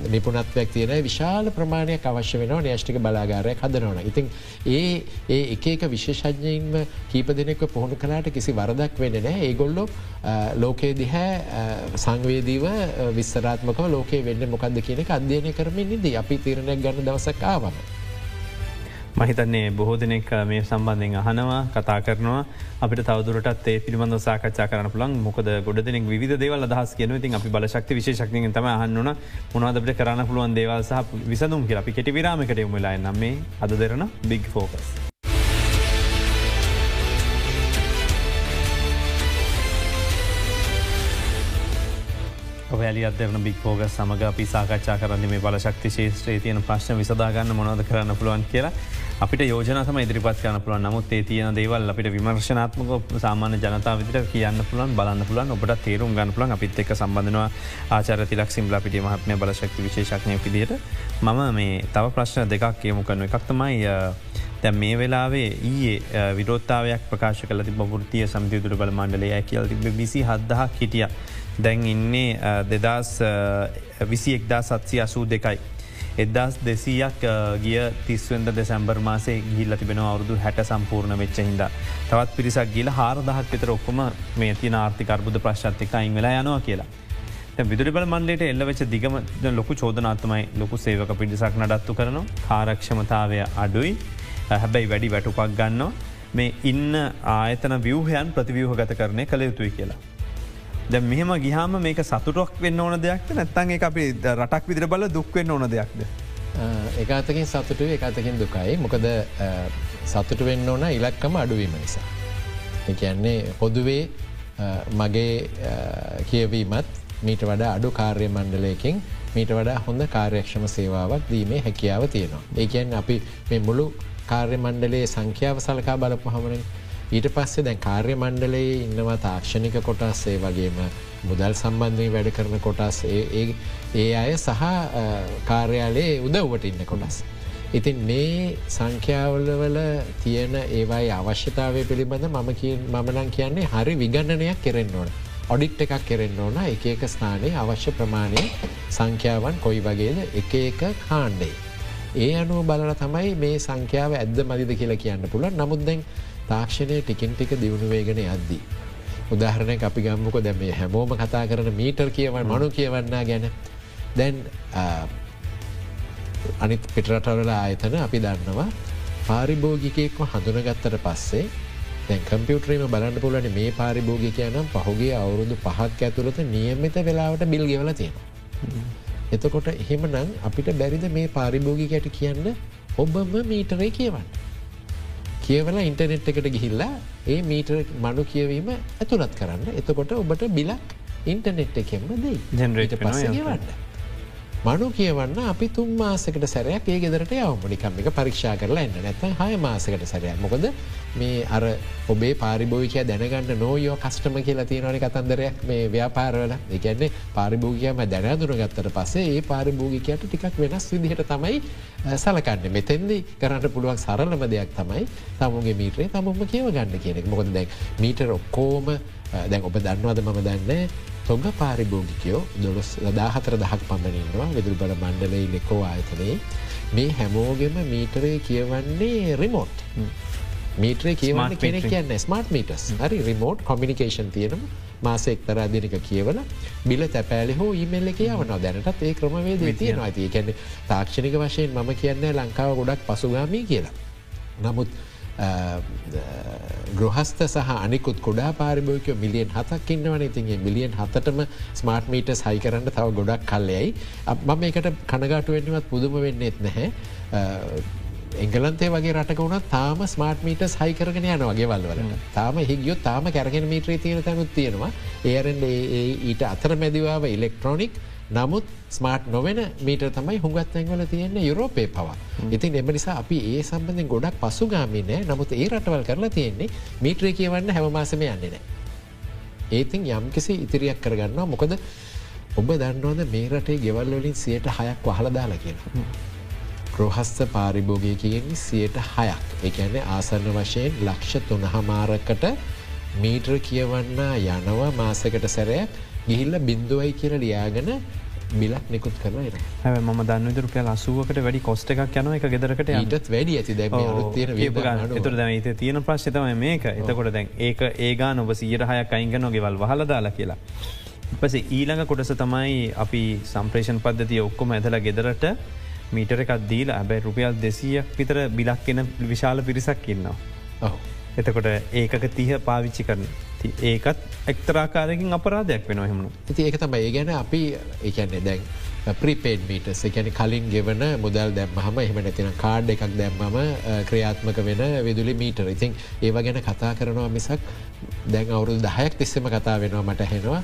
නිපුනත්වයක් තියෙන විශාල ප්‍රමාණයක් අවශ්‍ය වෙනවා න්‍යෂ්ටික බලාගාරය හදනවන. ඉතින් ඒ ඒ එකක විශේෂඥයින්ම කීප දෙනෙක පුහුණු කලාට කිසි වරදක් වෙන නෑ ඒගොල්ලො ලෝකයේ දිහැ සංවේදීව විස්සරාත්මක ලෝක වෙන්න මොකක්ද කියනෙ අධ්‍යයනය කරමින් නිද අපි තීරණයක් ගන්න දවසක් ආවම. මහිතන්නේ බොහෝ දෙනෙක් මේ සම්බන්ධෙන් අහනවා කතා කරනවා. අපිට තවදුරටත් ඒ පිළිබඳ සාකච්ඡා කරන පුළන් මොකද ගොඩ දෙනෙක් විධ දේවල් අදහස් කියන ඉතින් අපි බලශක්ති විශේෂක්තියෙන් තම අහන්නන මොනවදට කරන්න පුළුවන් දේවල් සහ විසඳුම් කියලා. අපි කෙටි විරාමකට යොමුලා නම් මේ අද දෙරන බිග් ෆෝකස්. වැලි අදරන බික් ෝග සමඟ අපි සාකච්ඡා කරන්න මේ බලශක්ති ශේත්‍රයේ තියෙන ප්‍රශ්න විසදාගන්න මොනවද කරන්න පුළුවන් කියලා. අපිට යෝජනතම ඉදිරිපත් කරන පුළන් නමුත් ඒ තියෙන දේවල් අපිට විමර්ශනාත්මක සාමාන්‍ය ජනතාව විදිට කියන්න පුළන් බලන්න පුළන් ඔබට තේරුම් ගන්න පුළන් අපිත් එක් සම්බඳනවා ආචර තිලක් සිම්ලා පිටි මහත්මය බලශක්ති විශේෂක්නය පිදිට මම මේ තව ප්‍රශ්න දෙකක් කියමු කරන එකක්තමයි දැ මේ වෙලාවේ ඊයේ විරෝත්තාවයක් ප්‍රකාශ කල ති බෘතිය සම්තිතුර බල මණ්ඩලය කියල තිබ විසි හදදහක් හිටිය. දැන් ඉන්නේ දෙදස් විසි එක්දා සත්සි අසූ දෙකයි. එදස් දෙසීයක් ගිය තිස්වෙන්ද දෙසැම්බර් මාසේ ගිල්ල තිබෙන අවුදු හැට සම්පූර්ණ වෙච්ච හිද. තවත් පිරිසක් ගිල හාරදහක් විතර ඔක්කොම මේ තින ආර්ථිකර්බුද ප්‍රශ්තික අයින් වෙලා යනවා කියලා. විදුරිබල මන්ලට එල්ලවෙච දිගම ලොකු චෝදනාත්මයි ලොකු සේවක පිටිසක් නඩත්තු කරන කාරක්ෂමතාවය අඩුයි හැබැයි වැඩි වැටුපක් ගන්නවා මේ ඉන්න ආයතන වියහයන් ප්‍රතිවියහ ගත කරනය කළ යුතුයි කියලා. ද මෙහම ගිහාම මේක සතුටක් වෙන්න ඕන දෙයක්ද නැත්තන් එක අපි රටක් විදිර බල දුක්වෙන්න ඕන දෙයක්ද. එකතකින් සතුටුව එකතකින් දුකයි මොකද සතුට වෙන්න ඕන ඉලක්කම අඩුවීම නිසා. එකන්නේ පොදුවේ මගේ කියවීමත් මීට වඩා අඩු කාර්ය මණ්ඩලයකින් මීට වඩා හොඳ කාර්යක්ෂම සේවාවක් දීමේ හැකියාව තියෙනවා. ඒකන් අපි මේ මුළු කාර්ය මණ්ඩලයේ සංඛ්‍යාව සලකා බලපු හමනින් ඊට පස්සේ දැන් කාර්ය මණ්ඩලයේ ඉන්නවා තාක්ෂණික කොටස් ඒ වගේම මුදල් සම්බන්ධය වැඩ කරන කොටස් ඒ අය සහ කාර්යාලයේ උදව්වට ඉන්න කොටස්. ඉතින් මේ සංඛ්‍යාවලවල තියෙන ඒවයි අවශ්‍යතාවය පිළිබඳ මම මමනං කියන්නේ හරි විගණනයක් කෙරෙන්න්න ඕන. ඔඩික්ට එකක් කෙරෙන්න්න ඕන එක එක ස්ථානයේ අවශ්‍ය ප්‍රමාණය සංඛ්‍යාවන් කොයි වගේද එක එක කාණ්ඩේ. ඒ අනුව බලන තමයි මේ සංඛ්‍යාව ඇද මදිද කියලා කියන්න පුළ නමුත්දැන් තාක්ෂණය ටිකින් ටික දියුණුවේගෙන යද්දී. උදාහරණය අපි ගම්මුක දැම හැමෝම කතා කරන මීටර් කියවන් මනු කියවන්නා ගැන දැන් අනිත් පිටරටවල ආයතන අපි දන්නවා පාරිභෝගිකයෙක්ව හඳුනගත්තට පස්සේ දැන් කම්පියුටරීම බලන්න පුලන මේ පාරිභෝගිකයනම් පහුගේ අවුරුදු පහක් ඇතුළත නියමිත වෙලාවට බිල් ගෙවල තියෙන. එතකොට එහෙම නම් අපිට බැරිද මේ පාරිභෝගිකයට කියන්න ඔබම මීටරේ කියවන්න. කියවල ඉන්ටනෙට් එකට ගිහිල්ලා ඒ මීට මනු කියවීම ඇතුළත් කරන්න. එතකොට ඔබට බිලක් ඉන්ටනෙට් එකෙන්ම දෙයි. ජනරේට පස කියවන්න. මනු කියවන්න අපි තුන් මාසකට සැරයක් ඒ ගෙදරට යවමනිකම් එක පරීක්ෂා කරලා එන්න. නැත හය මාසකට සැරයක්. මොකද මේ අර ඔබේ පාරිභෝවිකය දැනගන්න නෝයෝ කස්ටම කියලා තියෙනවනි කතන්දරයක් මේ ව්‍යාපාරවල. එකන්නේ පාරිභෝගිකයම දැනදුර ගත්තට පසේ ඒ පාරිභෝගිකයට ටිකක් වෙනස් විදිහට තමයි සලකන්න. මෙතෙන්දි කරන්න පුළුවන් සරලම දෙයක් තමයි තමුගේ මීටරේ තමුම කියව ගන්න කියනෙක් මොකද දැක් මීටර ඔක්කෝම දැන් ඔබ දන්නවද මම දන්න තොග පාරිභෝගිකයෝ දොළොස් දාහතර දහක් පමණින්නවා විදුරු බල මණ්ඩලයි ලෙකෝ ආයතනයේ. මේ හැමෝගෙම මීටරේ කියවන්නේ රිමෝට්. මීට්‍රේ කියවන්න කෙනෙ කියන්න ස්මර්ට් මීටස් හරි රිමෝට් කොමිනිිකේෂන් තියෙනම මාස එක්තර අදිනක කියවල බිල තැපෑලි හෝ ඉමල්ල කියවන දැනටත් ඒ ක්‍රමවේද තියෙනවා. ඇති කැන තාක්ෂණික වශයෙන් මම කියන්න ලංකාව ගොඩක් පසුගාමී කියලා. නමුත් ග්‍රහස්ත සහ අනිකුත් කොඩා පාරිභෝක මිලියන් හතක් ඉන්නවන. ඉතින්ගේ මිලියන් හතටම ස්මාර්ට් මීට සයි කරන්න තව ගොඩක් කල්ලයයි මම එකට කනගාට වෙන්නවත් පුදුම වෙන්නෙත් නැහැ. එංගලන්තේ වගේ රටක වුණ තාම ස්මාර්ට් මීට සයිකරගෙන යන වගේ වල්වල තාම හිගියොත් තාම කැරගෙන මීට්‍රී තියෙන තැනුත් තියෙනවා. ඒරෙන්ඩ ඊට අතර මැදිවාව ඉලෙක්ට්‍රොනික් නමුත් ස්මාර්ට් නොවෙන මීට තමයි හුඟත් ඇංවල තියෙන්නේ යුරෝපය පවා. ඉතින් එම නිසා අපි ඒ සම්බඳෙන් ගොඩක් පසුගාමිනෑ නමුත් ඒ රටවල් කරලා තියෙන්නේ මීට්‍රේ කියවන්න හැමමාසම යන්නේ නෑ. ඒතින් යම් කිසි ඉතිරියක් කරගන්නවා මොකද ඔබ දන්නවද මේ රටේ ගෙවල්වලින් සියට හයක් වහලදාලා කියලා. ගෘහස්ත පාරිභෝගයකයෙන්නේ සියට හයක් එකැන ආසන්න වශයෙන් ලක්ෂ තුනහමාරකට මීට්‍ර කියවන්න යනවා මාසකට සැරය ගිහිල්ල බින්දුවයි කියල ලියාගෙන බිලක් නිකුත් කරන හැ ම දන්න දුරක ලසුවකට වැඩි කොස්ට එකක් යන එක ගෙදරකට ටත් වැඩි ඇති. තුර දැ තියෙන ප්‍රශ්තම මේක. එතකොට දැන් ඒක ඒගා නොබ සීර හයක් අයිංග නොගෙවල් වහලදාලා කියලා. පස ඊළඟ කොටස තමයි අපි සම්ප්‍රේෂන් පද්ධතිය ඔක්කොම ඇතලා ගෙදරට මීටර එකක් දීල ඇබැයි රුපියල් දෙසීයක් විතර බිලක් එන විශාල පිරිසක් ඉන්නවා. එතකොට ඒකක තිහ පාවිච්චි කරන ඒකත් එක්තරාකාරකින් අපරාධයක් වෙන හෙමනු. ඉති ඒක තමයි. ඒ ගැන අපි එකන්නේ දැන් ප්‍රිපේඩ් මීටස් එකැන කලින් ගෙවන මුදල් දැම්මහම එහම නැතින කාඩ් එකක් දැම්මම ක්‍රියාත්මක වෙන විදුලි මීටර ඉතින් ඒව ගැන කතා කරනවා මිසක් දැන් අවුරුදු දහයක් තිස්සම කතා වෙනවා මට හෙනවා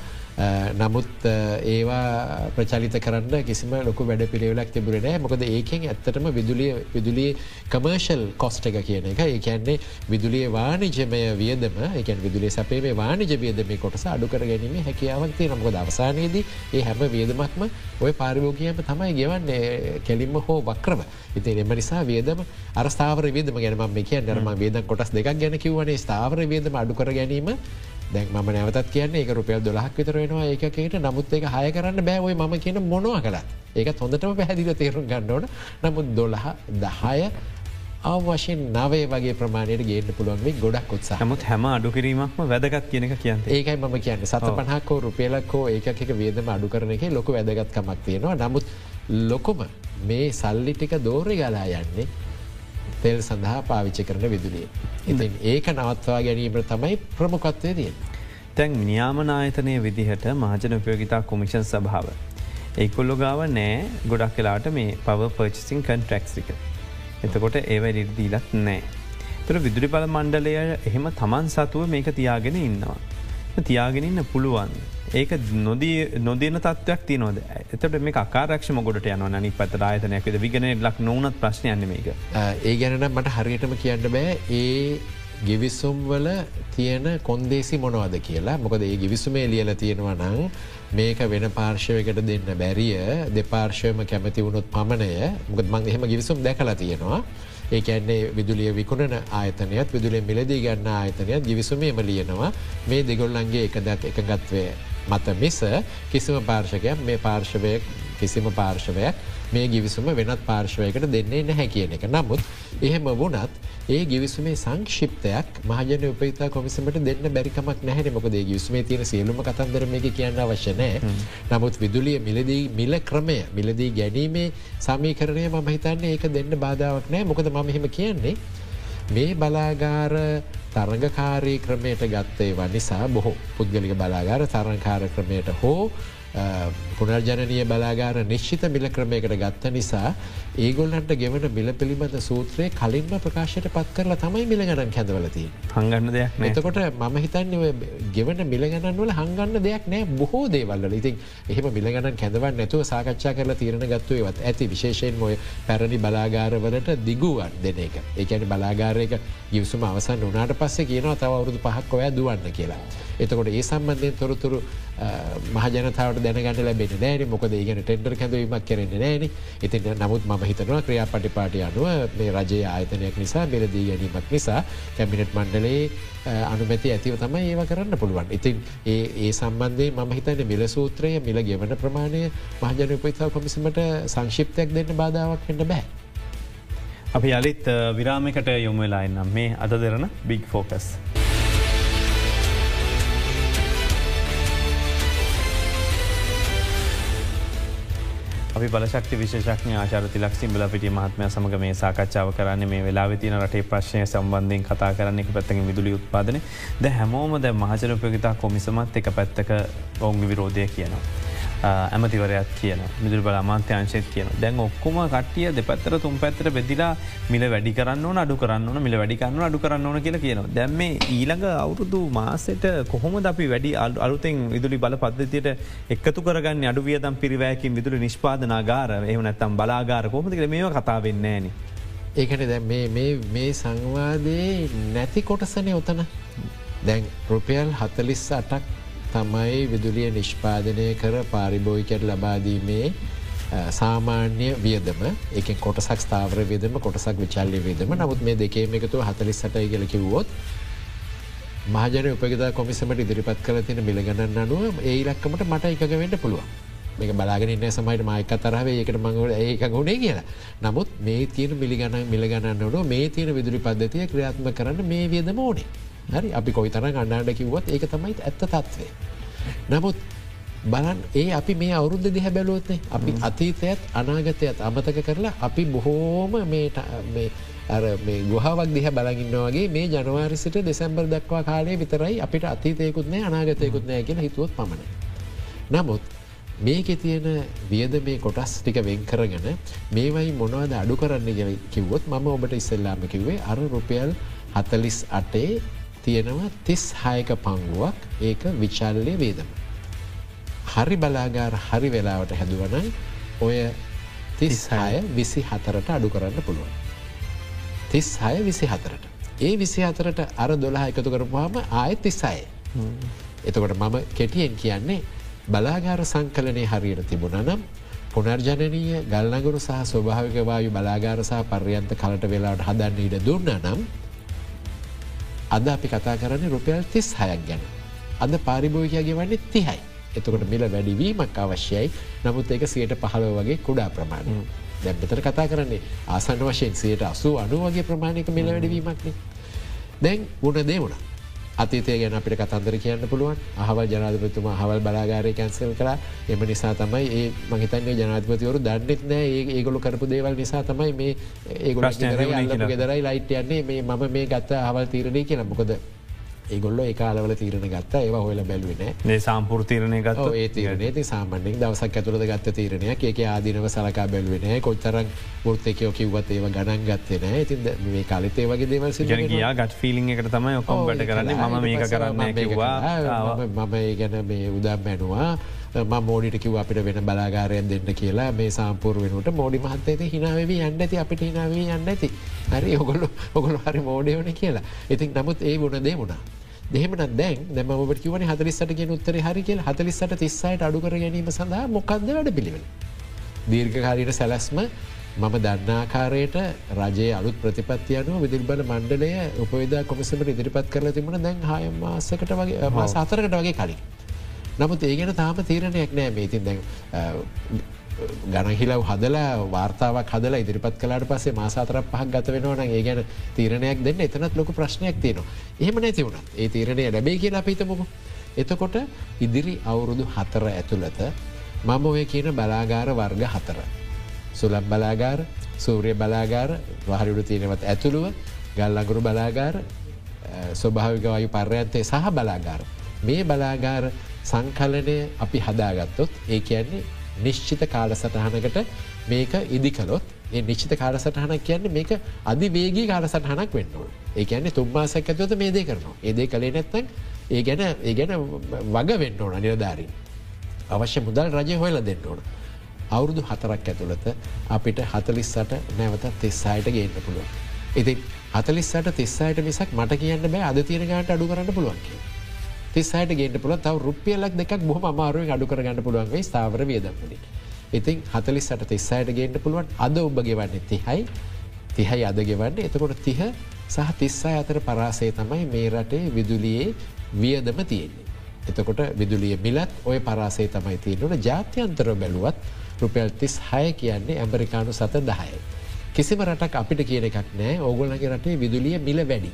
නමුත් ඒවා ප්‍රචලිත කරන්න කිසිම ලොකු වැඩ පිළිවෙලක් තිබුරනෑ මොකද ඒකෙන් ඇත්තටම විදුලිය විදුලිය කමර්ශල් කොස්ට එක කියන එක. ඒකැන්නේ විදුලිය වානිජමය වියදම එක විදුලිය සපේ වානිජ වියදම කොටස අඩුකර ගැනීම හැකියාවක්ති නමුක අවසානයේදී ඒ හැම වියදමක්ම ඔය පාරිභෝගයම තමයි ගෙවන්නේ. කෙලින්ම හෝ වක්‍රම ඉති එම නිසා වියදම අරස්ථාවර වියදම ගැනම මේ කිය නරම වේද කොටස් දෙකක් ගැන කිවනේ ස්ථාවර වියදම අඩුකර ගැනීම දැන් ම නැවතත් කියන්න රුපියල් දොලහක් විතර වෙනවා ඒකට නමුත් එක හය කරන්න බෑවයි ම කියන මොනව කලා ඒක හොඳටම පැහැදිල තේරුම් ගන්නවන නමුත් දොළහ දහය අවශයෙන් නවේ වගේ ප්‍රමාණයට ගේට පුළුවන්ේ ගොඩක් උත්සා හමුත් හැම අඩුකිරීමක්ම වැදගත් කියනක කියන්න. ඒකයි ම කියන්න. සත පහකෝ රුපියලක්කෝ ඒකක වේදම අඩුකරන එක ලොක වැදගත්කමක් තියෙනවා. නමුත් ලොකොම මේ සල්ලි ටික දෝරි ගලා යන්නේ තෙල් සඳහා පාවිච්චි කරන විදුලිය. ඉතින් ඒක නවත්වා ගැනීම තමයි ප්‍රමුකත්වය තියෙන්. තැන් නියාමනායතනය විදිහට මහජන උපයෝගිතා කොමිෂන් සභාව. ඒකුල්ලො ගාව නෑ ගොඩක් කලාට මේ පව පර්චසින් කන්ට්‍රක්සික. එතකොට ඒව ඉරිදීලත් නෑ. තර විදුලි බල මණ්ඩලය එහෙම තමන් සතුව මේක තියාගෙන ඉන්නවා. තියාගෙනන්න පුළුවන්. ඒක නොදී නොදන තත්වයක් තියනොද එතට මේ කාරක්ෂම ගොඩට යන නනි පත ආයතනයක්ද විගෙන ලක් නොවනත් ප්‍රශ්නයන්න මේක. ඒ ගැනට මට හරියටම කියන්න බෑ. ඒ ගිවිස්සුම් වල තියෙන කොන්දේසි මොනවද කියලා. මොකද ඒ ගිවිසුමේ ලියල තියෙනවා නං මේක වෙන පාර්ශවකට දෙන්න බැරිය දෙපාර්ශවම කැමති වුණොත් පමණය. මොකද මං එහෙම ගිවිසුම් දැකලා තියෙනවා. ඒ ඇන්නේ විදුලිය විකුණන ආයතනයත් විදුලිය මිලදී ගන්න ආයතනයත් ගිවිසුමේම ලියනවා. මේ දෙගොල්ලන්ගේ එක දත් එකගත්වය මත මිස කිසිම පාර්ශකයක් මේ පාර්ශවය කිසිම පාර්ශවයක් මේ ගිවිසුම වෙනත් පාර්ශවයකට දෙන්නේ නැහැ කියන එක. නමුත් එහෙම වුණත් ඒ ගිවිසුමේ සංක්ෂිප්තයක් මහජන උපතා කොමිසමට දෙන්න බැරිකමක් නැහැ මොකද ගිවිසුමේ තියෙන සියලුම කතන්දර මේ කියන්න අවශ්‍යනෑ නමුත් විදුලිය මිලදී මිල ක්‍රමය මිලදී ගැනීමේ සමීකරණය මම හිතන්නේ ඒක දෙන්න බාධාවක් නෑ මොකද මම හෙම කියන්නේ මේ බලාගාර තරගකාරී ක්‍රමයට ගත්තේ වනිසා බොහෝ පුද්ගලික බලාගාර තරංකාර ක්‍රමයට හෝ පුනර්ජනනය බලාගාර නිශ්චිත මිල ක්‍රමයකට ගත්ත නිසා ඒගොල්ලන්ට ගෙවන මිල පිළිබඳ සූත්‍රය කලින්ම ප්‍රකාශයට පත් කරලා තමයි මිල ගණන් කැදවලති. හඟන්න දෙයක් එතකොට මම හිතන්න ගෙවන මිලගණන් වල හංගන්න දෙයක් නෑ බොහෝ දේවල්ල ඉතින් එහම මිලගණන් කැදවන් නැතුව සාකච්ඡා කරලා තීරණ ගත්තුවවත් ඇති. විශේෂයෙන් මොය පැරණි බලාගාරවලට දිගුවන් දෙන එක. ඒකැන බලාගාරයක ගිවසුම අවසන් වනාට පස්සේ කියනවා තව අවුරුදු පහක් ඔය දුවන්න කියලා. එතකොට ඒ සම්බන්ධයෙන් තොරතුරු මහජනතාවට දැනගට ලැබෙන නෑන. මොකද ඒගෙන ටෙන්ඩර් කැඳවීමක් කරන්න නෑන. ඉතින් නමුත් ම හිතනවා ක්‍රියා පටිපාටි අනුව මේ රජයේ ආයතනයක් නිසා බෙරදී ගැනීමක් නිසා කැමිනට් මණ්ඩලේ අනුමැති ඇතිව තමයි ඒව කරන්න පුළුවන්. ඉතින් ඒ ඒ සම්බන්ධය මම හිතන්න මිල සූත්‍රය මිල ගෙවන ප්‍රමාණය මහජන උපයිතාව කොමිසමට සංශිප්තයක් දෙන්න බාධාවක් වෙන්න බෑ. අපි යළිත් විරාමිකට යොමුවෙලා එන්නම් මේ අද දෙරන බිග් ෆෝකස්. අපි බලශක්ති විශේෂක්ඥ ආචාරති ලක්ෂි බල පිටි මහත්මය සමඟ මේ සාකච්ඡාව කරන්න මේ වෙලා තින රටේ ප්‍රශ්නය සම්බන්ධයෙන් කතා කරන්න එක පැත්තක විදුලි උත්පාදන ද හැමෝම ද මහජනපයගතා කොමිසමත් එක පැත්තක ඔවුන් විරෝධය කියනවා. ඇමතිවරයක් කියන මිදුර බල අමාත්‍යංශයත් කියන දැන් ඔක්කොම කටිය දෙපත්තර තුම් පැත්තර බෙදිලා මිල වැඩි කරන්න අඩු කරන්න මිල වැඩිකන්න අඩු කරන්න ඕන කියලා කියන දැම් මේ ඊළඟ අවුරුදු මාසට කොහොම අපි වැඩි අලුතෙන් විදුලි බල පද්ධතියට එක්කතු කරගන්න? අඩු වියදම් පිරිවෑකින් විදුලි නිෂ්පාදනාගාර එහම නැත්තම් බලාගාර කොමතික මේ කතා වෙන්නේන. ඒකට දැ මේ සංවාදයේ නැති කොටසනය ඔතන දැන් රුපියල් හතලිස් අටක් තමයි විදුලිය නිෂ්පාදනය කර පාරිභෝයිකට ලබාදීමේ සාමාන්‍ය වියදම එක කොටසක් ස්ථාවර වියදම කොටසක් විචල්ලි වියදම. නමුත් මේ දෙකේම එකතු හතලිස් සටයි කියල කිව්වොත් මහජන උපගත කොමිසමට ඉදිරිපත් කල තින මිලගණන්න අනුව ඒ ලක්කමට මට එකගවෙන්ට පුළුවන්. මේක බලාගෙන ඉන්න සමයිට මයික තරහව ඒකට මඟට ඒක ගුණේ කියලා. නමුත් මේ තියෙන මිලිගන මිලගණන්නට මේ තියෙන විදුලි පද්ධතිය ක්‍රියාත්ම කරන්න මේ වියදම ඕනේ. හරි අපි කොයි තරන් අන්නාට කිව්වත් ඒක තමයි ඇත්ත තත්වේ. නමුත් බලන් ඒ අපි මේ අවුරුද්ධ දිහ බැලුවත්නේ අපි අතීතයත් අනාගතයත් අමතක කරලා අපි බොහෝම ගුහාවක් දිහ බලගන්නවාගේ මේ ජනවාරිසිට දෙසැම්බර් දක්වා කාලය විතරයි අපිට අතීතයකුත්නෑ අනාගතයකුත්නෑ කියෙන හිතුවත් පමණ. නමුත් මේක තියෙන වියද මේ කොටස් ටික වෙන් කරගෙන මේවයි මොනවද අඩු කරන්න ගෙන කිව්වොත් මම ඔබට ඉස්සල්ලාම කිව්වේ අර රුපියල් හතලිස් අටේ තියෙනවා තිස් හයක පංගුවක් ඒක විචල්ලය වේදම. හරි බලාගාර හරි වෙලාවට හැදුවන ඔය තිස් හය විසි හතරට අඩු කරන්න පුළුවන්. තිස් හය විසි හතරට. ඒ විසි හතරට අර දොලා එකතු කරපුහම ආය තිස්සාය. එතකොට මම කෙටියෙන් කියන්නේ බලාගාර සංකලනය හරියට තිබුණ නම් පුනර්ජනනීය ගල්නගුරු සහ ස්වභාවිකවායු බලාගාර සහ පර්යන්ත කලට වෙලාට හදන්න ඉඩ දුන්න නම් අද අපි කතා කරන්නේ රුපියල් තිස් හයක් ගැන. අද පාරිභෝගකයාගේ වන්නේ තිහයි. එතකොට මිල වැඩිවීමක් අවශ්‍යයි නමුත් ඒක සියට පහළ වගේ කුඩා ප්‍රමාණය. දැම්බතර කතා කරන්නේ ආසන්න වශයෙන් සයට අසු අනු වගේ ප්‍රමාණයක මිල වැඩවීමක්න. දැන් උන දේ වුණා. අතීතය ගැන අපිට කතන්දර කියන්න පුළුවන්. අහවල් ජනාධපතුම හවල් බලාගාරය කැන්සල් කලා එම නිසා තමයි ඒ මහිතන්නේ ජනාධපතිවරු දන්නෙත් නෑ. ඒගොලු කරපු දේවල් නිසා තමයි මේ ඒගොල ගෙදරයි ලයිට් යන්නේ. මේ මම මේ ගත්ත හවල් තීරණය කියන මොකද ඒගොල්ල ඒකාලවල තීරණ ගත්ත. ඒව හොල බැලුවෙන සම්පුර තීරණය ගත් ඒ තීරණේ. සාමන්‍යෙන් දවසක් ඇතුළද ගත්ත තීරණයක්. ඒක ආදිනව සලකා බැලුවෙන කොච්චරක් ෘත්තකයෝ කිව්වත් ඒව ගණන් ගත්තෙන ඉතින් මේ කාලතේ වගේ දේවල් ගයා ගත් ෆිලිං එකට තමයි ඔකොම්ට කරන්න. ම මේක කරන්න කිවා මම ඒ ගැන මේ උදම් මැනවා මෝඩිට කිව අපිට වෙන බලාගාරයෙන් දෙන්න කියලා. මේ සාම්පුර වෙනට මෝඩි මහත්තේත හිනාවේ යන්න ඇති අපිට හිනාවේ යන්න ඇති. හරි ඔගොල්ල ඔගොල හරි මෝඩයවන කියලා. ඉතින් නමුත් ඒ වුණ දේ වුණා දෙහෙමන දැන් දෙම ඔබට කිවන හතලිස්සට ගෙන උත්තර හරි කියල හතලිස්සට තිස්සයිට අඩුකර ගැනීම සඳහා මොකක්ද වැඩ පිළිවෙල. දීර්ඝකාරීට සැලැස්ම මම දන්නාකාරයට රජයේ අලුත් ප්‍රතිපත්තියනුව විදිල්බල මණ්ඩලය උපවිදා කොමිසමට ඉදිරිපත් කරල තිබුණ දැන් හය මාසකට වගේ මාස අතරකට වගේ කලින්. නමුත් ඒ ගැන තාම තීරණයක් නෑ මේ ඉතින් දැ ගණහිලව හදලා වාර්තාවක් හදලා ඉදිරිපත් කලාට පස්සේ මාසාතර පහක් ගත වෙනවන ඒ ගැන තීරණයක් දෙන්න එතනත් ලොක ප්‍රශ්නයක් තියෙනවා. එහෙම නැති වුණ ඒ තීරණය ලැබේ කියලා පිතමුකු. එතකොට ඉදිරි අවුරුදු හතර ඇතුළත මම ඔය කියන බලාගාර වර්ග හතර. සුලම් බලාගාර සූරිය බලාගාර වහරිුඩු තියෙනවත් ඇතුළුව ගල්ලගුරු බලාගාර ස්වභාවිකවයු පර්යන්තය සහ බලාගාර. මේ බලාගාර සංකලනය අපි හදාගත්තොත් ඒ කියන්නේ නිශ්චිත කාලසටහනකට මේක ඉදි කලොත් ඒ නිශ්චිත කාලසටහනක් කියන්නේ මේක අධි වේගී කාලසටහනක් වෙන්නවා. ඒ කියන්නේ තුම්මාසක් ඇතුවත මේ දේ කරනවා. ඒදේ කළේ නැත්තන් ඒ ගැන ඒ ගැන වග වෙන්න ඕන නිරධාරින්. අවශ්‍ය මුදල් රජය හොයල දෙන්න ඕන. අවුරුදු හතරක් ඇතුළත අපිට හතලිස්සට නැවත තෙස්සායට ගේන්න පුළුවන්. ඉතින් හතලිස්සට තිස්සායට මිසක් මට කියන්න බෑ අද තියෙනගට අඩු කරන්න පුළුවන්ගේ. තිස්සායට ගේට පුළ තව රුපියලක් දෙක් බොහම අමාරුවෙන් අඩු කරගන්න පුළුවන්ගේ ස්ථාවර වියදමනි. ඉතින් හතලිස්සට තිස්සායට ගේට පුළුවන් අද ඔබ ගෙවන්න තිහයි තිහයි අද ගෙවන්න එතකොට තිහ සහ තිස්සා අතර පරාසේ තමයි මේ රටේ විදුලියේ වියදම තියෙන්නේ. එතකොට විදුලිය මිලත් ඔය පරාසේ තමයි තියෙනට ජාත්‍යන්තර බැලුවත් රුපියල් තිස් හය කියන්නේ ඇමරිකානු සත දහය. කිසිම රටක් අපිට කියන එකක් නෑ ඕගොල්ලගේ රටේ විදුලිය මිල වැඩි.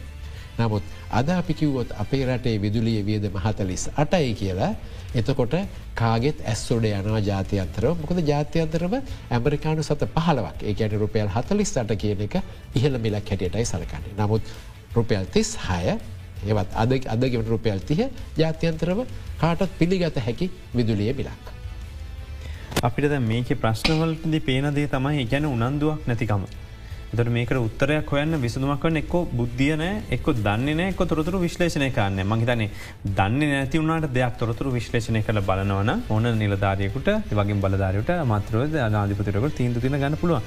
නමුත් අද අපි කිව්වොත් අපේ රටේ විදුලිය වියද මහතලිස් අටයි කියලා එතකොට කාගෙත් ඇස්සොඩ යනවා ජාතියන්තරව මොකද ජාතියන්තරව ඇමරිකානු සත පහලවක් ඒකැන රුපියල් හතලිස් අට කියන එක ඉහළ මිලක් හැටියටයි සලකන්නේ. නමුත් රුපියල් තිස් හය ඒවත් අද අදගෙන් රුපියල් තිය ජාත්‍යන්තරව කාටත් පිළිගත හැකි විදුලිය මිලක්. අපිට මේක ප්‍රශ්නවලටදි පේනදේ තමයි ගැන උනන්දුවක් නැතිකම. දර මේක උත්තරයක් හොයන්න විසඳමක් වන්න එක්ක බුද්ධියන එක්ක දන්න එක්ක තොරතුර විශ්ලේෂණය කරන්න. මහිතනේ දන්න නැති වුණට දෙයක් තොරතුර විශ්ලේෂණය කළ බලනවන ඕන නිලධාරයකුට වගේ බලධාරයට මත්‍රව නාධිපතිරකට තීන්දු තින ගන්න පුළුව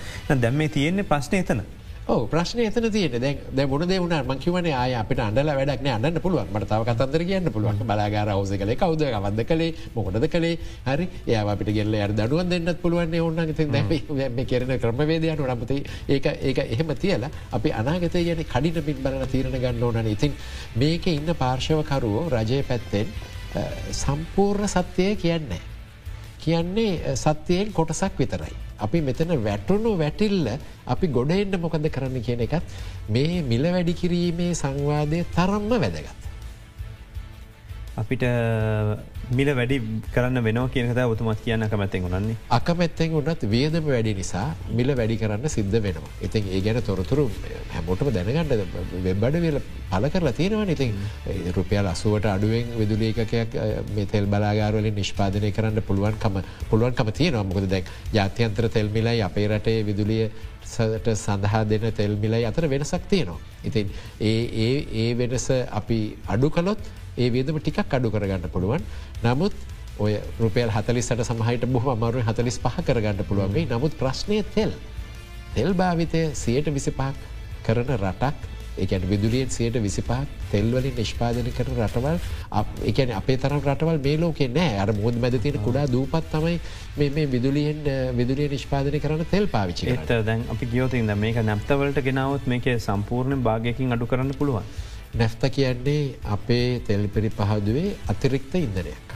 දැම්ම තියෙන්නේ ප්‍රශ්නය එතන. ඕ ප්‍රශ්න එතන තියන දැ මොන දෙවුණ මංකිවන ආය අපට අන්ඩල වැඩක් අන්න පුළුවන්. මට තාව කතන්දර කියන්න පුළුවන්. බලාගාර හවස කළ කවද අවද කළේ මොකටද කළේ? හරි ඒ අපිට ගෙල්ල අර දඩුවන් දෙන්නත් පුළුවන් ඔන්න ති කෙරන ක්‍රමවේදයනු නමති ඒක ඒක එහෙම තියලා අපි අනාගතය ගැන කඩිට පින් බලන තීරණ ගන්න ඕනන. ඉතින් මේක ඉන්න පාර්ශවකරුවෝ රජය පැත්තෙන් සම්පූර්ණ සත්‍යය කියන්නේ. කියන්නේ සත්‍යයෙන් කොටසක් විතරයි. අපි මෙතන වැටුණු වැටිල්ල අපි ගොඩ එන්න මොකද කරන්න කියන එකත් මේ මිල වැඩි කිරීමේ සංවාදය තරම්ම වැදගත්. අපිට මිල වැඩි කරන්න වෙනෝ කියනකත ඔතුමත් කියන්න කමැත්තෙන් ගුණන්නේ අකමැත්තෙන් උන්නත් වියදම වැඩි නිසා මිල වැඩි කරන්න සිද්ධ වෙනවා. ඉතින් ඒ ගැන තොරතුරු හැමෝටම දැනගන්නට වෙබ්බඩ වෙල පල කරලා තියෙනවා ඉතින් රුපියල් අසුවට අඩුවෙන් විදුලේකයක් මේ තෙල් බලාගාරවලින් නිෂ්පාදනය කරන්න පුළුවන්කම පුළුවන්කම තියෙනවා මොකද දැක් ජාත්‍යන්ත්‍ර තෙල්මිලයි අපේ රටේ විදුලිය සට සඳහා දෙන තෙල්මිලයි අතර වෙනසක් තියෙනවා. ඉතින් ඒ ඒ වෙනස අපි අඩු කලොත් ඒ වේදම ටිකක් අඩු කරගන්න පුළුවන්. නමුත් ඔය රුපියල් හතලිස්සට සමහට බොහ අමරුව හතලිස් පහ කරගන්න පුළුවන්ගේ නමුත් ප්‍රශ්නය තෙල්. තෙල් භාවිතය සයට විසිපහක් කරන රටක් එකන විදුලියෙන් සයට විසිපහක් තෙල්වලින් නිෂ්පාදන කරන රටවල් එකන අපේ තරම් රටවල් මේ ලෝකෙ නෑ අර මුෝද මැදතින කුඩා දූපත් තමයි මේ විදුලියෙන් විදුලිය නිෂ්පාදන කරන තෙල් පාවිචි ඒත දැන් අපි ගියෝතින්ද මේක නැප්තවලට ගෙනාවත් මේක සම්පූර්ණ භාගයකින් අඩු කරන්න පුළුවන්. නැෆ්ත කියන්නේ අපේ තෙල්පිරි පහදුවේ අතිරික්ත ඉන්දනයක්.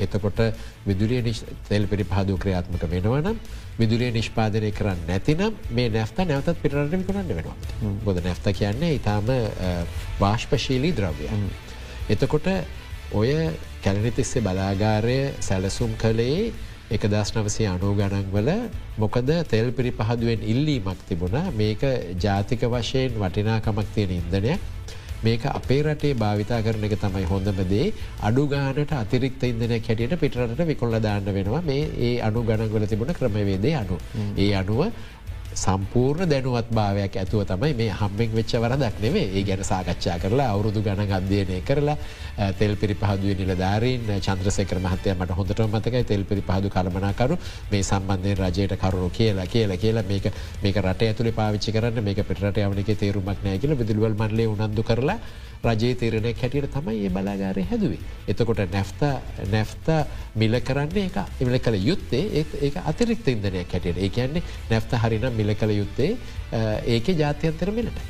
එතකොට විදුරිය තෙල් පිරි පහදු ක්‍රියාත්මක වෙනවනම් විදුරිය නිෂ්පාදනය කරන්න නැතිනම් මේ නැፍත නැවතත් පිරටම කරන්න වෙනවා. ගොද නැፍත කියන්නේ ඉතාම වාශ්පශීලී ද්‍රව්‍ය. එතකොට ඔය කැලනිතිස්සේ බලාගාරය සැලසුම් කළේ එක දස් නවසේ අනෝ ගණන්වල මොකද තෙල් පිරි පහදුවෙන් ඉල්ලීමක් තිබුණ මේක ජාතික වශයෙන් වටිනාකමක් තියෙන ඉන්දනයක් මේක අපේ රටේ භාවිතා කරන එක තමයි හොඳමදේ අඩු ගානට අතිරික්ත ඉදන කැටියට පිටරට විකොල්ල දාන්න වෙනවා. මේ ඒ අනු ගණගල තිබුණ ක්‍රමවේදේ අනු. ඒ අනුව සම්පූර්ණ දැනුවත් භාවයක් ඇතුව තමයි මේ හම්බෙක් වෙච්ච වරදක් නෙවේ ඒ ගැන සාකච්ඡා කරලා අවුරුදු ගණ අධ්‍යයනය කරලා තෙල් පිරි පහදුව නිලධාරීන් චන්ද්‍රසකර මහතය මට හොඳට මතකයි තෙල් පිරි පහදු කළමනාකරු මේ සම්බන්ධය රජයට කරුණු කියලා කියලා කියලා මේක මේක රට ඇතුළි පාවිච්චි කරන්න මේක පිටට යවනක තේරුමක් නෑ කියල විදිල්වල් මන්ලේ උනන්දු කරලා රජයේ තේරණයක් හැටියට තමයි ඒ බලාගාරය හැදුවේ. එතකොට නැෆ්ත නැෆ්ත මිල කරන්නේ එක එමල කළ යුත්තේ ඒ අතිරික්ත ඉදනයක් හැටියට ඒ කියන්නේ නැෆ්ත හරිනම් මිල කළ යුත්තේ ඒක ජාත්‍යන්තර මිලට.